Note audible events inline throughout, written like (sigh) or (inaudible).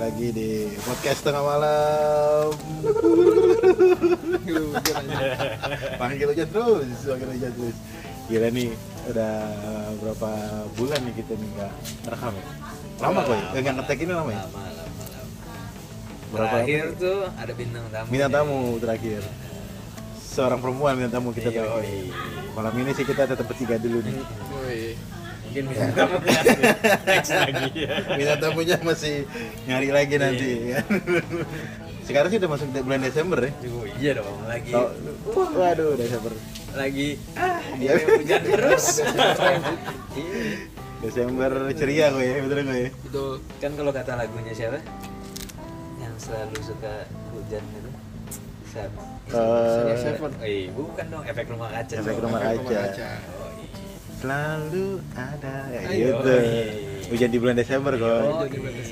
lagi di podcast tengah malam. (laughs) Panggil hujan terus, panggil hujan terus. Gila nih, udah berapa bulan nih kita nih nggak rekam ya? Lama kok, ya? nggak ngetek ini lama ya? lama lama lama Berapa terakhir lama? tuh ada bintang tamu Bintang nih. tamu terakhir. Seorang perempuan bintang tamu kita terakhir. Malam ini sih kita tetap bertiga dulu nih. Mungkin bintang tamu next lagi ya Bintang tamunya masih nyari lagi nanti. kan. Sekarang sih udah masuk bulan Desember ya. oh, iya dong lagi Oh, waduh Desember. lagi ah Iya. dia hujan terus Iya. (laughs) Desember ceria gue ya, betul gue ya. Betul. kan kalau kata lagunya siapa yang selalu suka hujan itu siapa Eh, Seven. Eh, bukan dong efek rumah kaca Efek rumah Efek kaca. Selalu ada ya Ayo. gitu. Hujan di bulan Desember kok. Oh.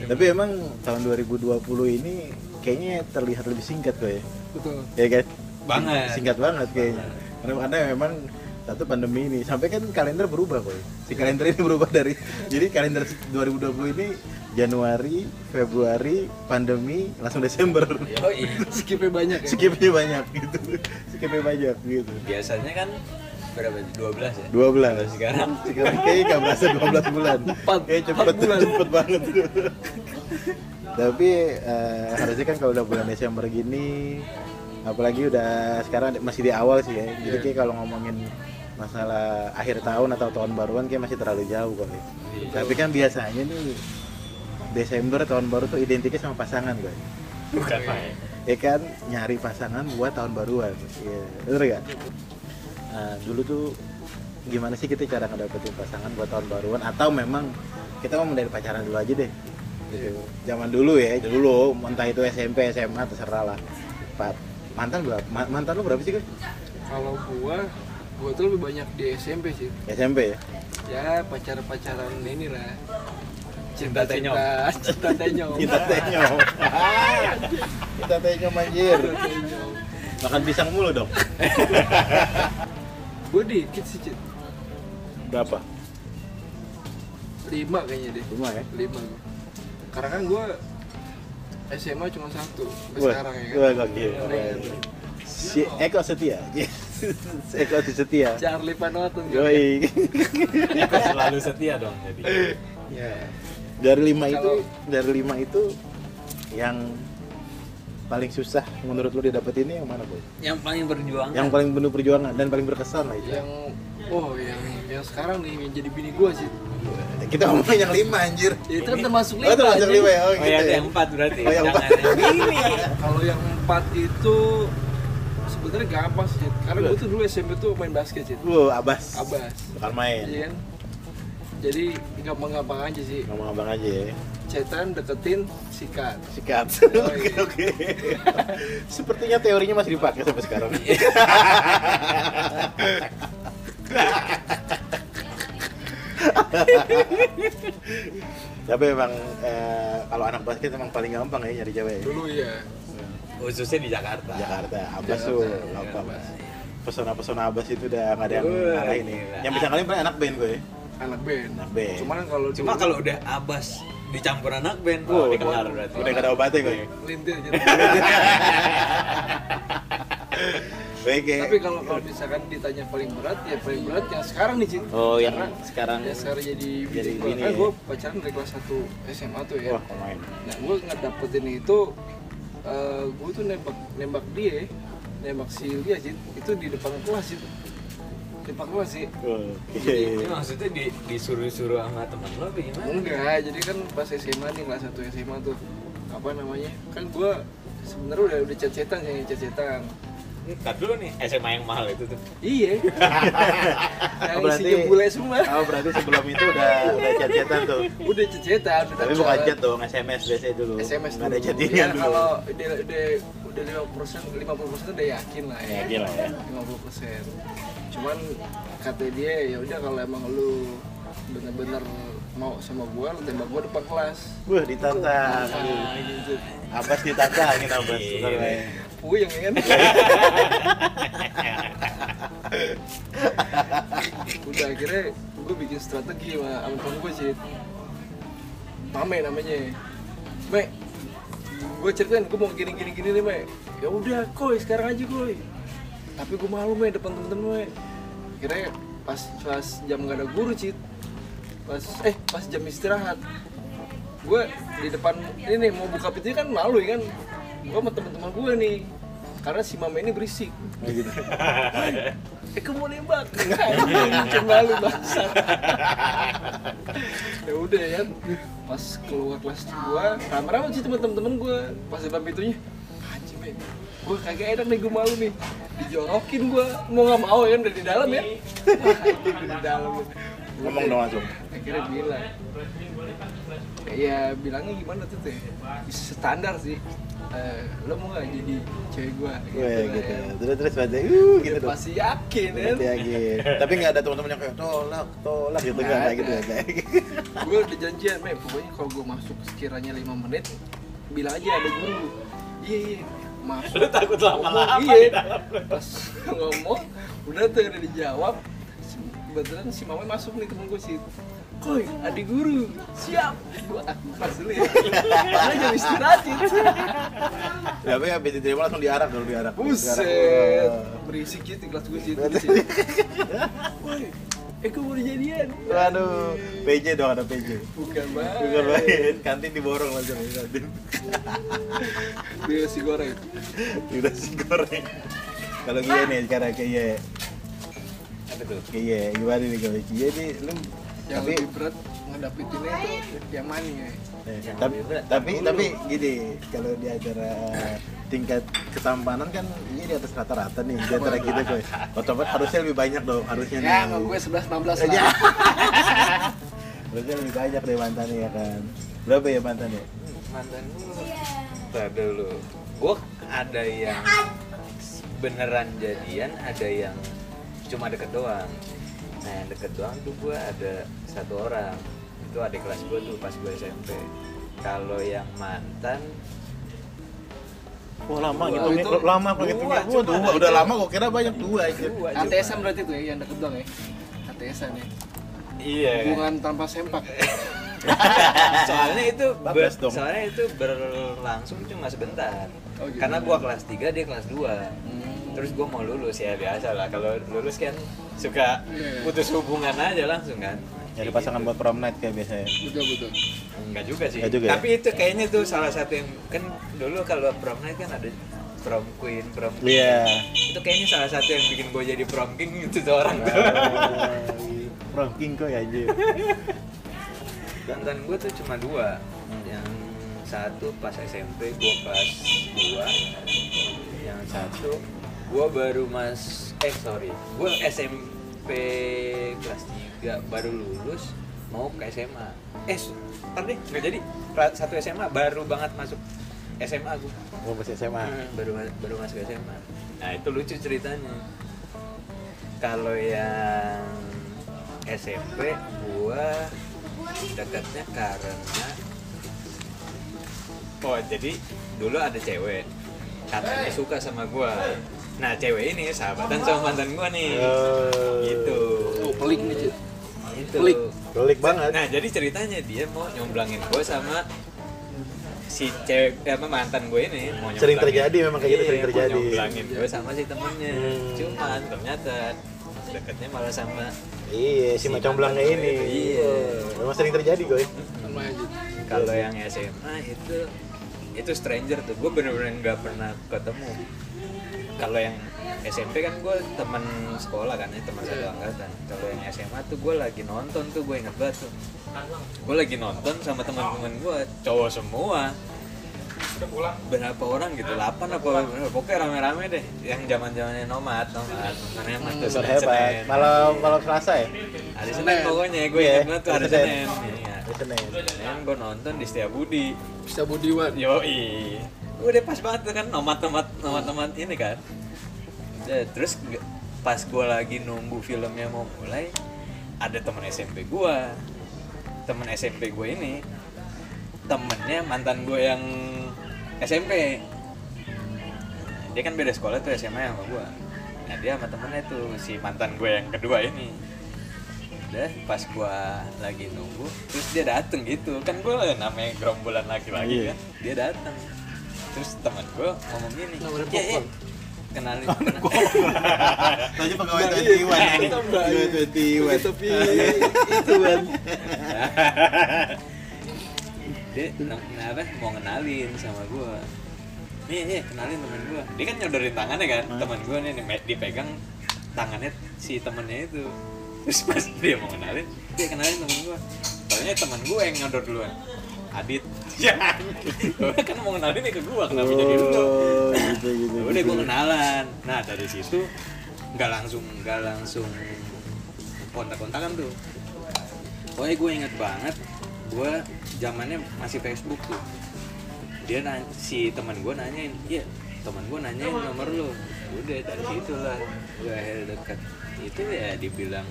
Tapi emang tahun 2020 ini kayaknya terlihat lebih singkat kok ya. Betul. Ya kan? Banget. Singkat banget kayaknya. Karena karena memang satu pandemi ini sampai kan kalender berubah kok. Si kalender ini berubah dari (laughs) jadi kalender 2020 ini Januari, Februari, pandemi, langsung Desember. Oh, iya. Skipnya banyak ya. Skipnya banyak gitu. Skipnya banyak gitu. biasanya kan berapa 12 ya 12 sekarang sekarang kayaknya nggak berasa 12 bulan Empat. kayak cepet bulan. cepet banget tapi eh, harusnya kan kalau udah bulan Desember gini apalagi udah sekarang masih di awal sih ya jadi Iya. kayak kalau ngomongin masalah akhir tahun atau tahun baruan kayak masih terlalu jauh kok ya. Iya. tapi kan biasanya nih Desember tahun baru tuh identiknya sama pasangan gue bukan Pak ya? kan nyari pasangan buat tahun baruan Iya, bener gak? Nah, dulu tuh gimana sih kita cara ngedapetin pasangan buat tahun baruan? Atau memang kita mau dari pacaran dulu aja deh? Gitu. zaman dulu ya dulu. Entah itu SMP SMA terserah lah. Pak mantan berapa? Ma- mantan lu berapa sih kan Kalau gua, gua tuh lebih banyak di SMP sih. SMP ya? Ya pacar-pacaran ini lah. Cinta (laughs) tenyom. Cinta tenyom. kita tenyom. Kita tenyom anjir. Cinta makan pisang mulu dong (laughs) Gua dikit sih, Cit. berapa Lima kayaknya deh. lima ya Lima. Karena kan gua SMA cuma satu sampai sekarang ya kan. wah, gokil. Iya. si Eko setia (laughs) Eko setia Charlie Panotto. Yoi. (laughs) Aku selalu setia dong jadi Ya. Dari lima itu, dari lima itu yang paling susah menurut lu ini yang mana boy? yang paling berjuang Yang paling penuh perjuangan dan paling berkesan lah itu. Yang oh yang yang sekarang nih yang jadi bini gua sih. Kita ngomongin yang lima anjir. Ya, itu kan termasuk Oh, lima. itu masuk anjing. lima ya? Oh, oh gitu ya ya. yang empat berarti Oh, yang empat. yang ini Kalau yang empat itu sebenarnya gampang sih, karena gue tuh dulu SMP tuh main basket sih, Wow, Abas. abas, Bukan main. iya kan. Jadi gampang-gampang aja sih. Ngomong abang aja ya. Cetan deketin sikat. Sikat. Oh, (laughs) Oke, iya. oke. (laughs) Sepertinya teorinya masih dipakai sampai sekarang. (laughs) Tapi emang eh, kalau anak basket emang paling gampang ya nyari cewek. ya. Dulu ya. khususnya di Jakarta Jakarta, Abbas tuh iya, gampang. Abbas. Pesona-pesona Abbas itu udah nggak ada yang ngalahin nih. gila. Yang bisa ngalahin paling anak band gue. Anak band. Anak band. Cuman kalau cuma kalau udah abas dicampur anak band oh, dikenal berarti Udah gak ada obatnya gue. lintir aja. Baik ya. Tapi kalau kalau misalkan ditanya paling berat ya paling berat yang sekarang nih Cint. Oh, yang Karena sekarang ya sekarang jadi Jadi gua. Kan ya. gue pacaran dari kelas 1 SMA tuh ya. wah pemain. Nah, gue ngedapetin itu, eh gue tuh nembak nembak dia, nembak si Lia sih, itu di depan kelas itu, depan kelas sih. Oke. ini maksudnya di, disuruh-suruh sama temen lo apa gimana? Enggak, jadi kan pas SMA nih kelas 1 SMA tuh, apa namanya? Kan gue sebenarnya udah udah chat-chatan sih, chat-chatan. Ntar dulu nih SMA yang mahal itu tuh Iya. (laughs) yang Oh, berarti- isinya bule semua. Oh berarti sebelum itu udah udah chat-chatan tuh. Udah udah Tapi bukan chat dong, SMS biasanya dulu. SMS Nggak ada dulu. chattingan Ya, dulu. kalau udah udah udah lima persen lima puluh persen udah yakin lah ya. Yakin lah ya. Lima puluh persen. Cuman kata dia ya udah kalau emang lu bener-bener mau sama gua lu tembak gua depan kelas. Wah ditantang. Nah, gitu. Abbas ditantangin Abbas. Iya. Bener, ya. Puyeng ya kan. udah akhirnya gue bikin strategi sama sama temen gue sih Mame namanya Me gue ceritain gue mau gini gini gini nih me ya udah koi sekarang aja koi tapi gue malu me depan temen-temen me kira pas pas jam gak ada guru cit. Pas eh pas jam istirahat. Gue di depan ini nih mau buka pintunya kan malu ya kan? Gue sama teman-teman gue nih. Karena si mama ini berisik. Kayak gitu. (laughs) eh kamu nembak. (laughs) Anjing, malu bangsa (laughs) ya udah ya pas keluar kelas gua rame-rame sih teman-teman gua. Pas depan pintunya. Anjing gua kagak enak nih gua malu nih dijorokin gua mau nggak mau ya kan dari dalam ya dari dalam Ngomong dong langsung. akhirnya bilang ya bilangnya gimana tuh teh standar sih Eh, lo mau gak jadi cewek gua Wah, gitu. kan. Terus terus pada uh gitu Udah dong. pasti yakin kan Gitu ya, gitu. Tapi nggak ada teman-teman yang kayak tolak, tolak gitu Nggak kayak gitu ada. ya. gue udah janjian me pokoknya kalau gue masuk sekiranya 5 menit bilang aja ada guru iya iya masuk Lu takut lama-lama Ngomong, di iya dalam. pas ngomong udah tuh udah dijawab kebetulan si mama masuk nih temen gue sih Koi, adik guru, siap. Gua pas dulu ya. Karena jam istirahat Cit. Tapi habis diterima langsung diarak dulu diarak. Buset, berisik gitu kelas gue sih. Woi, eh gue mau jadian. Waduh, PJ dong ada PJ. Bukan banget. Bukan main, kantin diborong langsung ya, kantin. Dia si goreng. Udah si goreng. Kalau Kia nih sekarang Kia, Apa tuh? Kia gimana nih kalau Kia nih lu yang tapi lebih berat ngedapetinnya itu yang mana ya Yang tapi berat. tapi Dulu. tapi gini kalau di acara tingkat ketampanan kan ini di atas rata-rata nih di antara kita coy otomatis harusnya lebih banyak dong harusnya nih ya sama gue 11 16 Ya. lah (laughs) harusnya lebih banyak deh mantannya ya kan berapa ya mantannya mantan gue Ntar dulu gue ada yang beneran jadian ada yang cuma deket doang nah yang deket doang tuh gue ada satu orang. Itu adik kelas gue tuh pas gue SMP kalau yang mantan Wah lama Dua. gitu nih, Itu lama kok dua, gitu. Wah cuma dua, udah lama kok kira banyak dua aja. dua ATS berarti tuh ya yang deket doang ya ATS ya? Iya. Hubungan tanpa sempak (laughs) (laughs) soalnya itu (laughs) ber- dong. soalnya itu berlangsung cuma sebentar Oh, gitu. karena gua kelas 3 dia kelas 2 Hmm. terus gua mau lulus ya biasa lah kalau lulus kan suka Iya. putus hubungan aja langsung kan Jadi pasangan buat prom night kayak biasanya. betul betul enggak juga sih Enggak juga ya? tapi itu kayaknya tuh salah satu yang kan dulu kalau prom night kan ada prom queen prom king. Iya. itu kayaknya salah satu yang bikin gue jadi prom king itu tuh orang tuh Prom king kok ya anjir. (laughs) mantan gue tuh cuma dua. Yang satu pas SMP gue kelas 2 yang satu gue baru mas eh sorry. Gue SMP kelas 3 baru lulus mau ke SMA eh ntar deh nggak jadi. Satu SMA baru banget masuk SMA gue Gua. Masih SMA. baru baru masuk SMA nah itu lucu ceritanya. Kalau yang SMP gua dekatnya karena oh jadi dulu ada cewek katanya suka sama gua nah cewek ini sahabatan sama mantan gua nih Oh. gitu oh pelik nih Cid. itu Pelik. Pelik banget. Nah, jadi ceritanya dia mau nyomblangin gue sama si cewek eh, apa mantan gue ini mau Sering terjadi memang kayak gitu, Iya, sering mau terjadi. nyomblangin gue sama si temennya. Hmm. Cuman ternyata deketnya malah sama Iya, si Si macam belangnya ini. gue, iya. Memang sering terjadi, aja. Kalau yang SMA itu itu stranger tuh. Gue bener-bener nggak pernah ketemu. Kalau yang SMP kan gue teman sekolah kan ya teman satu angkatan. Kalau yang SMA tuh gue lagi nonton tuh gue inget banget tuh. Gue lagi nonton sama teman-teman gue cowok semua berapa orang gitu 8 apa pokoknya rame-rame deh yang zaman zamannya nomad nomad nomad nomad tuh Besar Senin hebat. Malam malam Selasa ya? hari Senin pokoknya gue Iya, inget banget tuh hari hari Senin. Iya. Hari Senin. Senin gue nonton di Setiabudi bisa budiwan Yoi. Udah pas banget tuh kan nomad-nomad nomad-nomad ini kan. Udah, terus pas gue lagi nunggu filmnya mau mulai ada temen SMP gue temen SMP gue ini temennya mantan gue yang SMP dia kan beda sekolah tuh SMA sama gue nah dia sama temennya tuh si mantan gue yang kedua ini udah pas gue lagi nunggu terus dia dateng gitu kan gue namanya gerombolan laki-laki Iya. kan dia dateng terus teman gue ngomong gini "Ya, ya, popcorn." kenalin Tadi pegawai Nah, 21 iya, nih. kita mbak. Pegawai 21. topi itu kan dia nah, nah, apa mau kenalin sama gue nih nih kenalin temen gue dia kan nyodorin tangannya kan Hah? teman gue nih nih, dipegang tangannya si temennya itu. Terus pas dia mau kenalin dia kenalin temen gue soalnya temen gue yang nyodor duluan Adit. (laughs) Ya kan mau kenalin nih ke gue kenapa jadi lu Oh, gitu gitu. (laughs) Ya udah gitu. gue kenalan. Nah dari situ nggak langsung nggak langsung kontak-kontakan tuh. Pokoknya gue inget banget gue zamannya masih Facebook tuh dia nanya, si teman gue nanyain iya teman gue nanyain nomor lu udah dari situ lah gue akhirnya deket itu ya dibilang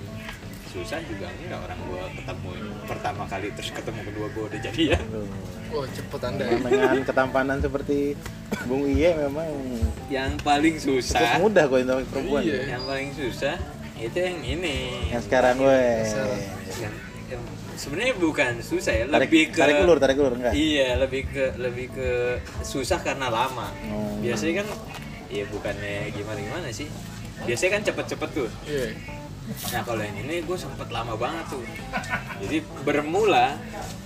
susah juga enggak orang gue ketemu pertama kali terus ketemu kedua gue udah jadian Aduh. oh cepet anda ya Memang dengan ketampanan seperti Bung Iye memang yang paling cukup susah mudah kok untuk perempuan. Iya. yang paling susah itu yang ini Yang sekarang gue. Yang, yang sebenarnya bukan susah ya Tarik, lebih ke tarik ulur, tarik ulur enggak? iya lebih ke lebih ke susah karena lama Oh. biasanya kan ya bukannya gimana gimana sih biasanya kan cepet-cepet tuh iya nah kalau yang ini gue sempet lama banget tuh jadi bermula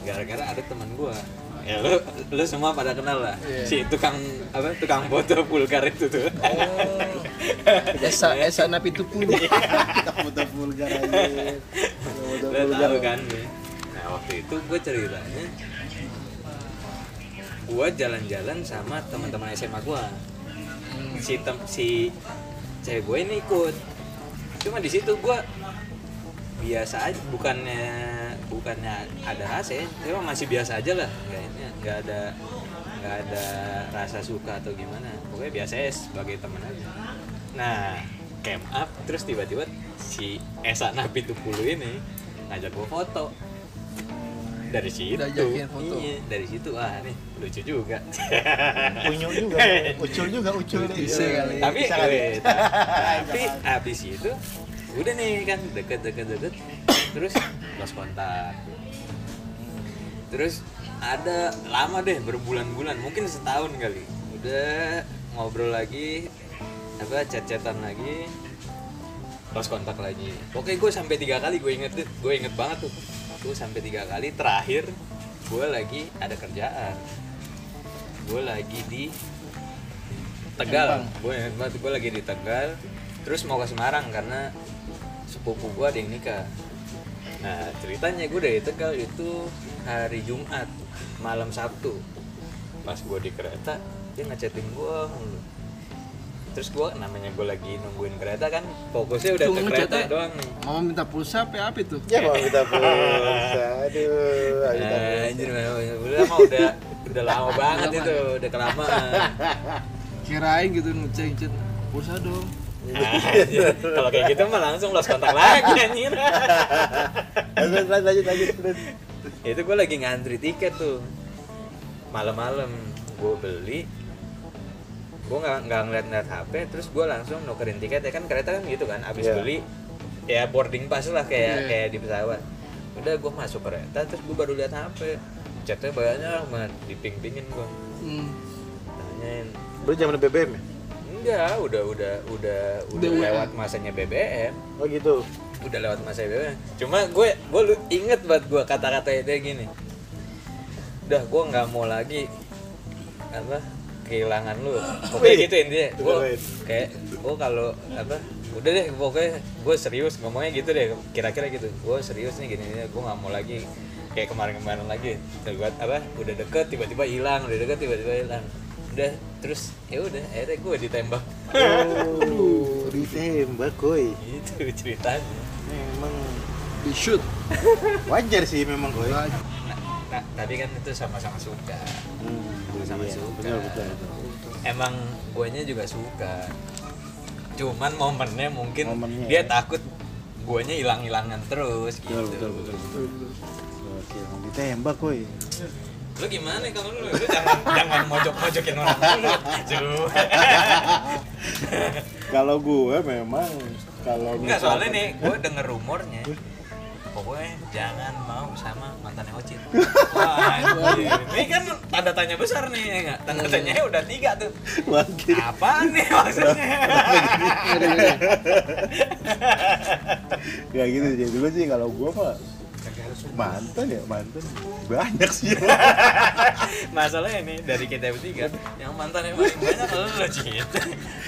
gara-gara ada teman gue ya lu lu semua pada kenal lah Iya. si tukang apa tukang foto vulgar itu tuh oh esa esa napi tupu Kita foto vulgar aja. Foto vulgar. tahu kan nih. Nah waktu itu gue ceritanya gue jalan-jalan sama teman-teman SMA gue. Si tem si cewek gue ini ikut. Cuma di situ gue biasa aja, bukannya bukannya ada rasa ya, cuma masih biasa aja lah, ini nggak ada nggak ada rasa suka atau gimana, pokoknya biasa ya sebagai teman aja. Nah, camp up terus tiba-tiba si Esa Nabi Tupulu ini ngajak gue foto dari situ. Diajakin foto. iya dari situ. Ah nih lucu juga. (laughs) Unyu juga, (laughs) ucul juga, ucul. Bisa kali. tapi Bisa kali. eh, (laughs) tapi abis itu udah nih kan deket deket deket. Terus lost kontak terus ada lama deh berbulan-bulan. Mungkin setahun kali. Udah ngobrol lagi apa chat-chatan lagi. Lost kontak lagi. Oke gue sampai tiga kali gue inget tuh. Gue inget banget tuh gue sampai tiga kali terakhir gue lagi ada kerjaan. Gue lagi di Tegal. Gue gue lagi di Tegal. Terus mau ke Semarang karena sepupu gue ada yang nikah. Nah ceritanya gue dari Tegal itu hari Jumat malam Sabtu. Pas gue di kereta dia ngechatin gue terus gue namanya gue lagi nungguin kereta kan fokusnya udah Tuh, ke kereta ya. doang nih. Mama minta pulsa apa apa itu? Ya mau kita pulsa, aduh, ayo Nah, pulsa. anjir udah mah udah udah lama (laughs) banget itu udah kelamaan. (laughs) Kirain gitu ngecek pulsa dong. Anjir, kalau kayak gitu mah langsung lost kontak lagi anjir. Lanjut, lanjut, lanjut, terus. itu gue lagi ngantri tiket tuh. Malam-malam. Gue beli gue nggak nggak ngeliat-ngeliat HP terus gue langsung nukerin tiket ya kan kereta kan gitu kan abis Iya. beli ya boarding pass lah kayak Iya. kayak di pesawat udah gue masuk kereta terus gue baru lihat HP chatnya banyak banget diping-pingin gue hmm. tanyain Bro zaman BBM ya? enggak udah udah udah udah Udah lewat WA. masanya BBM Oh gitu. udah lewat masa BBM cuma gue gue lu inget banget gue kata-kata dia gini udah gue nggak mau lagi apa kehilangan lu. Pokoknya Wih, gitu intinya. Gue kayak gue kalau apa udah deh pokoknya gue serius ngomongnya gitu deh kira-kira gitu. Gue serius nih gini gue nggak mau lagi kayak kemarin-kemarin lagi. Gue apa udah deket tiba-tiba hilang udah deket tiba-tiba hilang. Udah terus ya udah akhirnya gue ditembak. Oh, ditembak koi. gitu ceritanya. Memang di shoot wajar sih memang koi. nah, nah, tadi kan itu sama-sama suka Hmm, Sama-sama iya, suka. Betul, betul, betul. emang guanya juga suka cuman momennya mungkin Momennya, dia ya. takut guanya hilang-hilangan terus gitu Betul, betul, betul, betul. Oke, mau ditembak koi. lu gimana kalau lu lu jangan (laughs) jangan mojok-mojokin orang dulu. (laughs) Kalau gue memang kalau enggak soalnya nih gue denger rumornya pokoknya jangan mau sama mantannya Ocit wah ini kan tanda tanya besar nih ya nggak? Tanda tanya udah tiga tuh. Apa nih maksudnya? Gak gitu sih. Dulu sih kalau gua mah mantan ya mantan banyak sih. (laughs) masalahnya ini dari kita bertiga yang mantan yang paling banyak lo Cit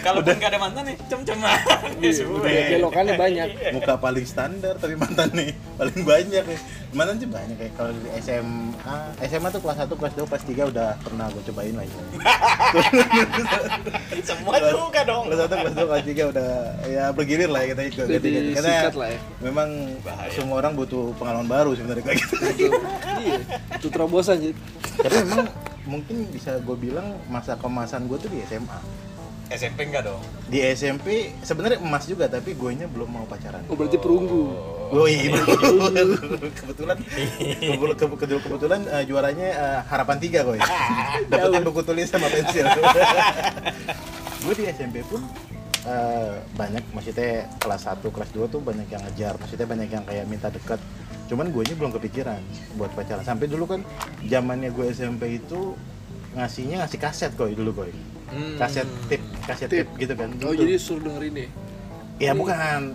kalaupun nggak ada mantan nih cem-ceman ya suwe belokannya banyak Muka paling standar tapi mantan nih paling banyak ya. Mantan sih banyak kayak kalau di SMA, SMA tuh kelas 1, kelas 2, kelas 3 udah pernah gue cobain lah (laughs) ya. semua juga dong Kelas 1, kelas 2, kelas 3 udah ya bergilir lah ya kita ikut Udah. Karena disikat lah ya. memang Bahaya. semua orang butuh pengalaman baru sebenarnya kayak gitu. iya itu terobosan Cid Tapi memang mungkin bisa gue bilang masa kemasan gue tuh di SMA. SMP enggak dong Di SMP sebenarnya emas juga tapi gue nya belum mau pacaran. oh berarti perunggu Oh iya, betul. kebetulan kebetulan, kebetulan, kebetulan eh, juaranya eh, harapan tiga koi. (laughs) Dapetin buku tulis sama pensil. (laughs) gue di SMP pun eh, banyak maksudnya kelas 1, kelas 2 tuh banyak yang ngejar, maksudnya banyak yang kayak minta dekat. Cuman gue belum kepikiran buat pacaran. Sampai dulu kan zamannya gue SMP itu ngasihnya ngasih kaset koi dulu koi. Hmm. Kaset tip, kaset tip, gitu kan. oh Dulu tuh. jadi suruh dengerin nih Ya bukan.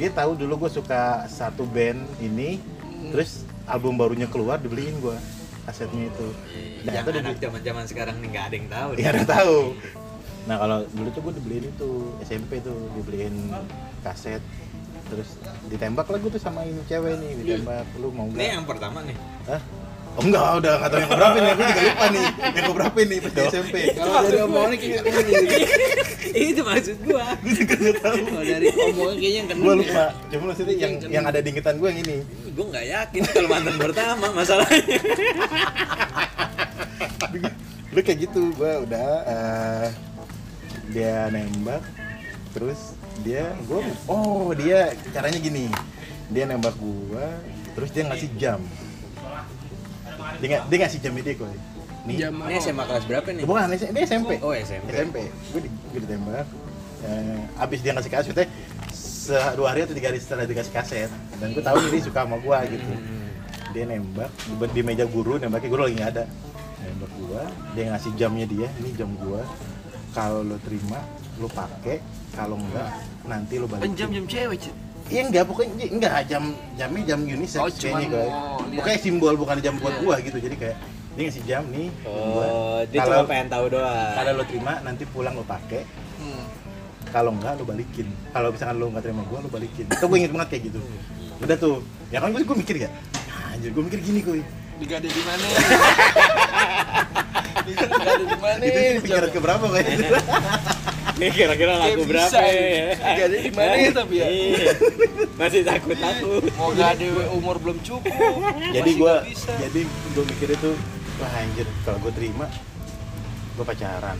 Dia tahu dulu gue suka satu band ini, terus album barunya keluar dibeliin gue kasetnya itu. Nah, yang itu anak zaman zaman sekarang nih nggak ada yang tahu Ya ada tahu. (laughs) Nah kalau dulu tuh gue dibeliin itu SMP tuh dibeliin kaset, terus ditembak lah gue tuh sama ini cewek nih ditembak lu mau ini nggak? yang pertama nih Hah? Oh enggak, udah nggak tahu yang berapa nih, gue juga lupa nih yang berapa nih pas di SMP. kalau dari omongannya kayak ini (laughs) itu maksud gua (laughs) Gue juga nggak tahu. kalau dari omongan kayaknya yang kena Gue lupa. Cuma maksudnya yang yang ada di ingetan gue yang ini. gua nggak yakin kalau mantan pertama masalahnya lu kayak gitu gua udah eh, dia nembak terus dia gua oh dia caranya gini. Dia nembak gua terus dia ngasih jam. Dia, dia ngasih jam ini kok nih. Jam ini SMA kelas berapa nih? Bukan ini dia SMP oh SMP SMP gue di, gue ditembak. Eh, abis dia ngasih kaset teh se- dua hari atau tiga hari setelah dikasih kaset. Dan gue tahu dia suka sama gua gitu. Hmm. dia nembak di- di meja guru nembaknya guru lagi nggak ada. Nembak gua dia ngasih jamnya dia ini jam gua. Kalau lo terima lo pakai kalau enggak nanti lo balik. Jam jam cewek iya enggak pokoknya enggak jam jamnya jam unisex Oh, kayaknya lihat. pokoknya simbol bukan jam buat Iya. gua gitu jadi kayak dia ngasih jam nih oh dia kalau cuma pengen tahu doang. kalau lo terima nanti pulang lo pakai. Hmm. kalau enggak lo balikin. Kalau misalkan lo nggak terima gua lo balikin. Itu gue inget banget kayak gitu. Udah tuh ya kan gue gue mikir ya anjir gue mikir gini kuy. Digade di mana? (laughs) Digade di mana? Itu sih pikiran keberapa kayak gitu (laughs) Nih kira-kira lagu bisa berapa ya. ya? Digade di mana ya tapi ya? Iya. Masih takut-takut. mau gade umur belum cukup jadi gue jadi gue mikir itu wah anjir kalau gue terima gue pacaran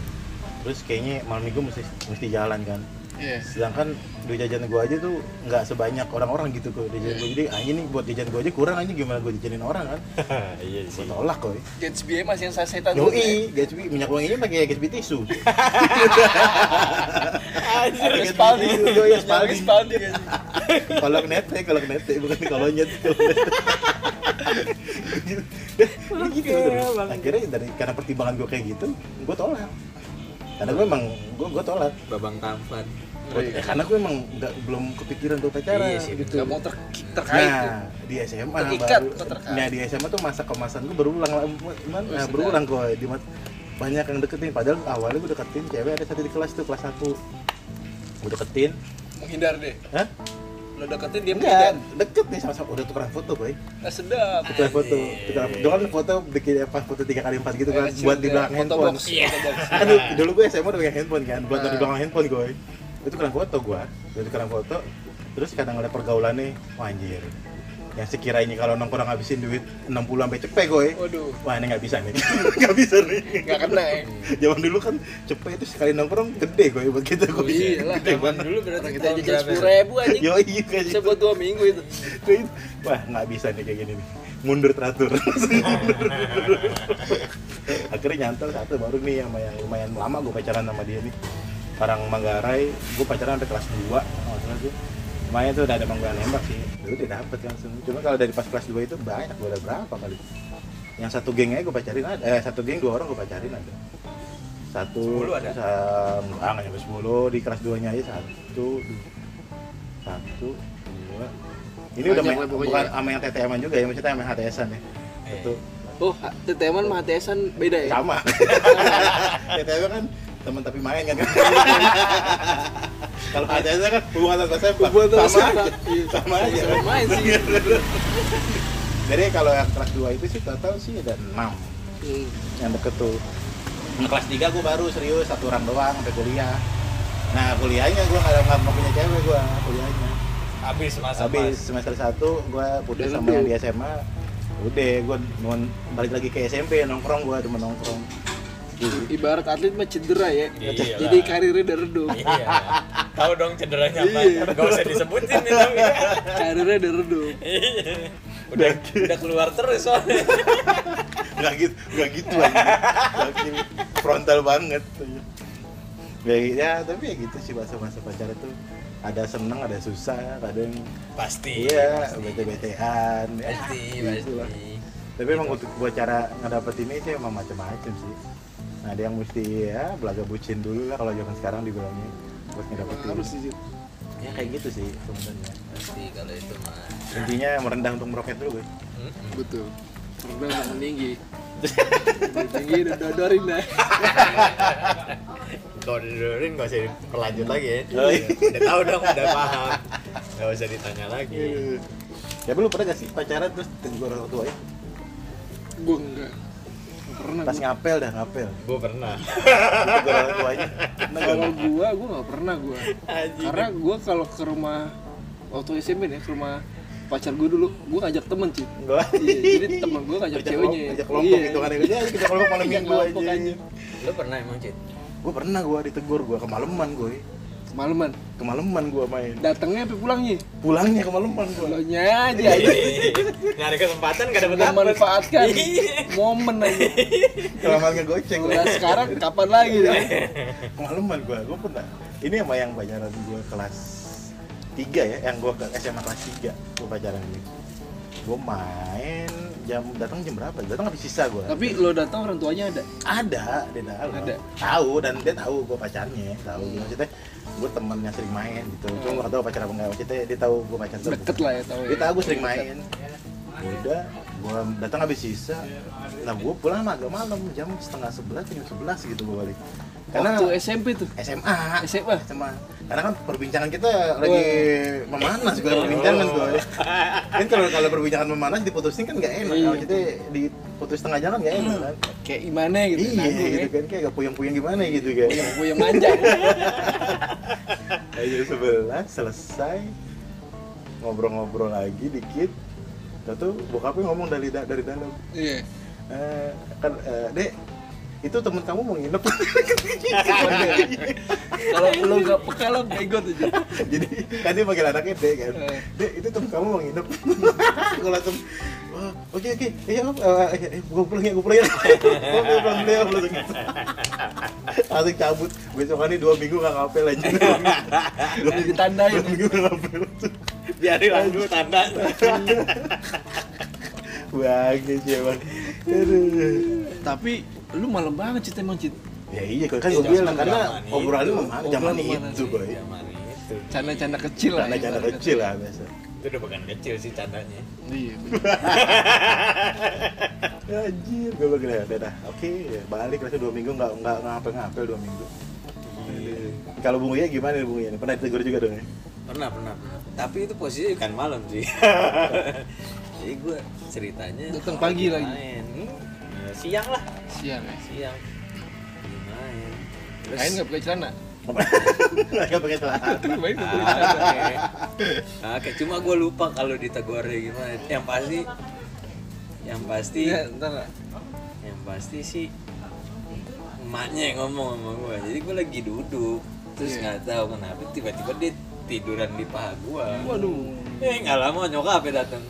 terus kayaknya malam minggu mesti mesti jalan kan Iya. sedangkan duit jajan gue aja tuh nggak sebanyak orang-orang gitu kok duit jajan gue jadi anjing nih buat jajan gue aja kurang aja gimana gue jajanin orang kan (laughs) Iya gue tolak koi Gatsby masih yang saya setan dulu ya? Yoi, Gatsby, minyak wanginya pakai Gatsby tisu. (laughs) Ada spalding Yoi, Yang spalding. spalding ya. Kalau nete, kalau nete bukan kalau nyet. Ini gitu. Akhirnya dari karena pertimbangan gue kayak gitu, gue tolak. Karena gue emang gue gue tolak. Babang tampan. Ya, karena gue emang nggak belum kepikiran tuh pacaran Iya sih, gitu. Gak mau ter terkait. Nah, di SMA Terikat baru, terkait? nah di SMA tuh masa kemasan gue berulang lah, cuman nah, berulang kok di banyak yang deketin. Padahal awalnya gue deketin cewek ada satu di kelas tuh kelas 1 gue deketin, menghindar deh hah? lo deketin dia Enggak, deket nih sama-sama udah tukeran foto boy, nah sedap tukeran foto, tukeran foto. Dulu kan foto bikin apa foto tiga kali empat gitu kan, Eh, buat di juga. belakang Foto handphone. box, foto box. Kan dulu, gue SMA udah pegang handphone kan, buat Nah. di belakang handphone gue. Itu tukeran foto gue, itu tukeran foto. Terus kadang ngeliat pergaulannya, wah anjir. Yang sekiranya kalau nongkrong ngabisin duit 60 sampai cepet gue. waduh Wah ini nggak bisa nih, (laughs) nggak bisa nih. nggak kena ya (laughs) Zaman dulu kan cepet itu sekali nongkrong gede gue buat kita gue. Iyalah. Gede Zaman dulu berarti kita jajan sepuluh ribu aja Yo iya kayak bisa buat dua minggu itu Wah nggak bisa nih kayak gini nih. Mundur teratur. (laughs) Akhirnya nyantol satu baru nih sama yang lumayan lama gue pacaran sama dia nih. Orang Manggarai, gue pacaran sampai kelas 2 nggak salah tuh. lumayan tuh udah ada mangga nembak sih. Dulu dia dapet langsung. Cuma kalau dari pas kelas 2 itu banyak gue ada berapa kali. Yang satu geng aja gue pacarin ada eh satu geng dua orang gue pacarin ada. Satu 10 ada? sa- ah nggak nyampe 10 di kelas 2 nya aja satu dua, satu dua. Ini udah main, bukan ya. sama yang TTM juga ya maksudnya sama yang HTS-an ya. Itu Oh, teteman sama HTSan beda ya? sama. (laughs) TTM kan teman tapi main kan. (laughs) Kalau HTS kan hubungan Hubungan antar sama aja. Iya. sama aja. Sama main sih. jadi kalau yang kelas 2 itu sih total sih ada 6 Hmm. yang deket tuh. Nah, kelas 3 gue baru serius satu orang doang sampai kuliah. Nah kuliahnya gue nggak nggak mau punya cewek gue kuliahnya. Habis masa habis semester 1 gue putus sama yang di SMA udah gue mau balik lagi ke SMP nongkrong gue cuma nongkrong. Ibarat atlet mah cedera ya. Iyalah. Jadi karirnya udah redup. iya tahu dong cederanya apa Iya. gak usah disebutin itu karirnya udah redup. Iya. udah udah keluar terus soalnya nggak gitu nggak gitu aja Nggak gitu. frontal banget ya, ya tapi ya gitu sih masa-masa pacaran tuh ada seneng ada susah kadang pasti iya pasti. bete-betean ya, pasti gitu lah. pasti tapi emang untuk buat cara ngedapet ini sih emang macam-macam sih nah ada yang mesti ya belaga bucin dulu lah kalau zaman sekarang dibilangnya buat ngedapetin Harus sih. ya kayak gitu sih sebenarnya pasti kalau itu mah intinya merendah untuk meroket dulu gue Mm-mm. Betul. Rendah sama meninggi. Tinggi udah dodorin dah. kalau didengerin gak usah diperlanjut lagi ya Oh, iya. udah tahu dong udah paham gak usah ditanya lagi ya belum pernah gak sih pacaran terus tegur orang tua ya Gue enggak. Pernah pas ngapel dah ngapel gue pernah orang tuanya pernah gak Kalau gua, gua nggak pernah gua. Anjing. Karena gua kalau ke rumah waktu SMP nih, ke rumah pacar gua dulu, gua ngajak temen sih. Iya, jadi temen gua ngajak ceweknya. kelompok, kerja kelompok Iya. gitu kan ya kita kelompok malam Kerja minggu aja aja. lu pernah emang cit gue pernah gue ditegur gue kemalaman gue Kemalaman gue main Datangnya apa pulangnya? pulangnya kemalaman gue Pulangnya aja. (laughs) nyari kesempatan gak dapet Memanfaatkan Iya. (laughs) momen aja. kelamaan ngegoceng Udah sekarang kapan lagi (laughs) dah? kemalaman gue gue pernah ini sama yang pacaran gue kelas 3 ya yang gue ke SMA kelas 3 gue pacaran gue gue main jam datang jam berapa datang habis sisa gue Tapi lo datang orang tuanya ada. ada dia tahu Ada. tahu dan dia tahu gue pacarnya tahu maksudnya gue temennya sering main gitu. Cuma gue gak tahu pacar apa enggak maksudnya dia tahu gue pacar tuh Deket lah ya tahu ya. dia tahu gue sering main. Udah gue datang habis sisa. Nah gue pulang agak malam jam setengah sebelas jam sebelas gitu gue balik. Karena Waktu SMP tuh. SMA SMA. SMA karena kan perbincangan kita lagi memanas gue perbincangan tuh kan kalau kalau perbincangan memanas diputusin kan nggak enak. Iya. maksudnya diputus tengah jalan nggak enak kan? Kayak gimana gitu. iya gitu ya. kan. Kayak gak puyeng-puyeng gimana gitu kan? Yang manja. (laughs) ayo sebelas selesai. Ngobrol-ngobrol lagi dikit. Tuh bokapnya ngomong dari da- dari dalam. Iya. Eh, kan eh, dek itu temen kamu mau nginep? Kalau lo nggak peka lo bego tuh. Jadi kan dia panggil anaknya dek kan. Eh. dek itu temen kamu mau nginep? (laughs) Gue langsung "Wah, oke oke. Iya om Eh, gue pulang ya gue pulang ya. Gue pulang ya langsung langsung cabut. Besokannya dua minggu gak ngapel aja. (laughs) Dua minggu Ditandain. dua minggu gak ngapel. Biarin langsung tanda. (laughs) Bagus ya bang. Aduh. Tapi lu malam banget Cit emang Cit. Ya iya kan gue Zaman- bilang karena obrolannya memang zaman Obrolan itu boy. Zaman itu. Canda-canda kecil lah. Canda-canda kecil lah biasa. Itu udah bukan kecil sih candanya. Iya. (laughs) Anjir, gue bilang ya udah dah, oke balik lah dua minggu nggak nggak ngapel-ngapel dua minggu. Aduh. Kalau Bung Iya gimana nih Bung Iya? Pernah ditegur juga dong ya? pernah pernah pernah tapi itu posisi kan malam sih (laughs) jadi gue ceritanya Datang pagi lagi. main Hmm, ya, siang lah Siang ya. siang Lagi main terus Main nggak pakai celana. (laughs) Nggak pakai celana. Main nggak pakai Ah, celana. oke. Nah, kayak cuma gue lupa kalau ditegurnya gimana yang pasti yang pasti Iya, ntar lah. yang pasti sih emaknya yang ngomong sama gue jadi gue lagi duduk terus Iya. nggak tahu kenapa tiba-tiba dia tiduran di paha gue Waduh. eh nggak lama nyokapnya datang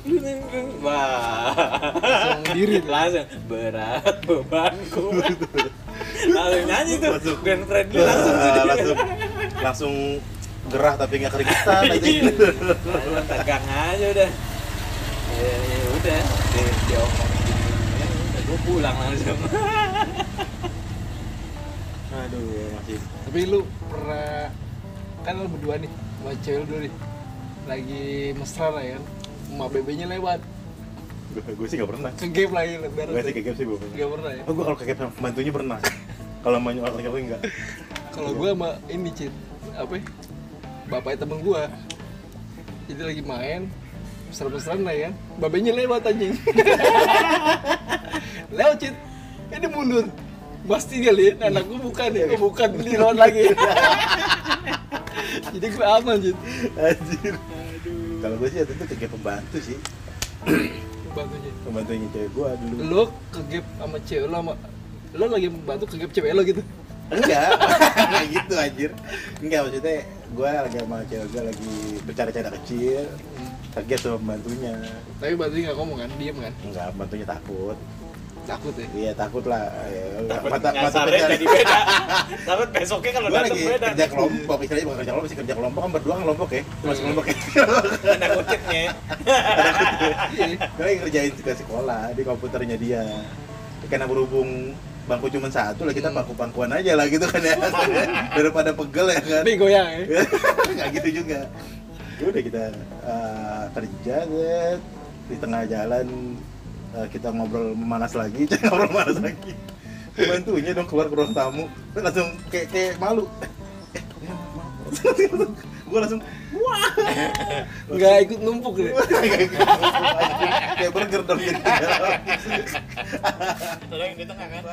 wah. Langsung diri langsung berat bebanku (laughs) langsung nyanyi tuh. Langsung. band friendly langsung dia. langsung. Langsung gerah tapi nggak keringetan. (laughs) Aja tegang aja udah. Ya, ya udah dia, dia omongin gini ya udah gue pulang langsung (laughs) aduh masih Tapi lu pernah kan lu berdua nih, sama cewek lu dulu nih. Lagi mesra lah ya kan. Emak bebenya lewat. gue, gue sih nggak pernah Ke game lagi lebaran. gue sih kegep sih gue pernah Gak pernah ya. oh gue kalau kegep sama pembantunya pernah kalau sama nyokap laki enggak Kalau gua sama ini Cit, apa ya? Bapaknya temen gua. Jadi lagi main, mesra-mesraan lah ya. Babenya lewat anjing. (laughs) lewat Cit. Ini mundur. Pasti kali ya, anak gua bukan ya, oh, bukan di lewat lagi. (laughs) Jadi gua aman Cit. anjir kalau gue sih itu kegep pembantu sih Bantunya. pembantunya cewek gue dulu Lo ke gap sama cewek lo sama lo lagi bantu ke gap cewek lo gitu. enggak (laughs) enggak gitu anjir enggak maksudnya gue lagi sama cewek gue lagi bercanda-canda kecil kegep sama pembantunya. Tapi bantunya nggak ngomong kan, diem kan. enggak pembantunya takut. Takut ya. iya takut lah. Ya, takut mata mata jadi beda. Takut besoknya kalau datang lagi beda. kerja kelompok istilahnya bukan kerja kelompok sih kerja kelompok kan berdua kan kelompok ya? Masuk kelompok ya. Tanda kutipnya. Iya. gue lagi kerjain ke sekolah di komputernya dia. Karena berhubung bangku cuma satu lah kita Hmm. pangku-pangkuan aja lah gitu kan ya. (laughs) Daripada pegel ya kan. Tapi goyang ya. (laughs) nggak gitu juga udah kita eh, kerja Zed. di tengah jalan eh, kita ngobrol memanas lagi (laughs) ngobrol memanas lagi. Bantunya dong keluar ke ruang tamu. Terus langsung kayak kayak malu. (laughs) Eh gue langsung wah. Nggak ikut numpuk (laughs) deh. kayak burger dong gitu Lo yang di tengah kan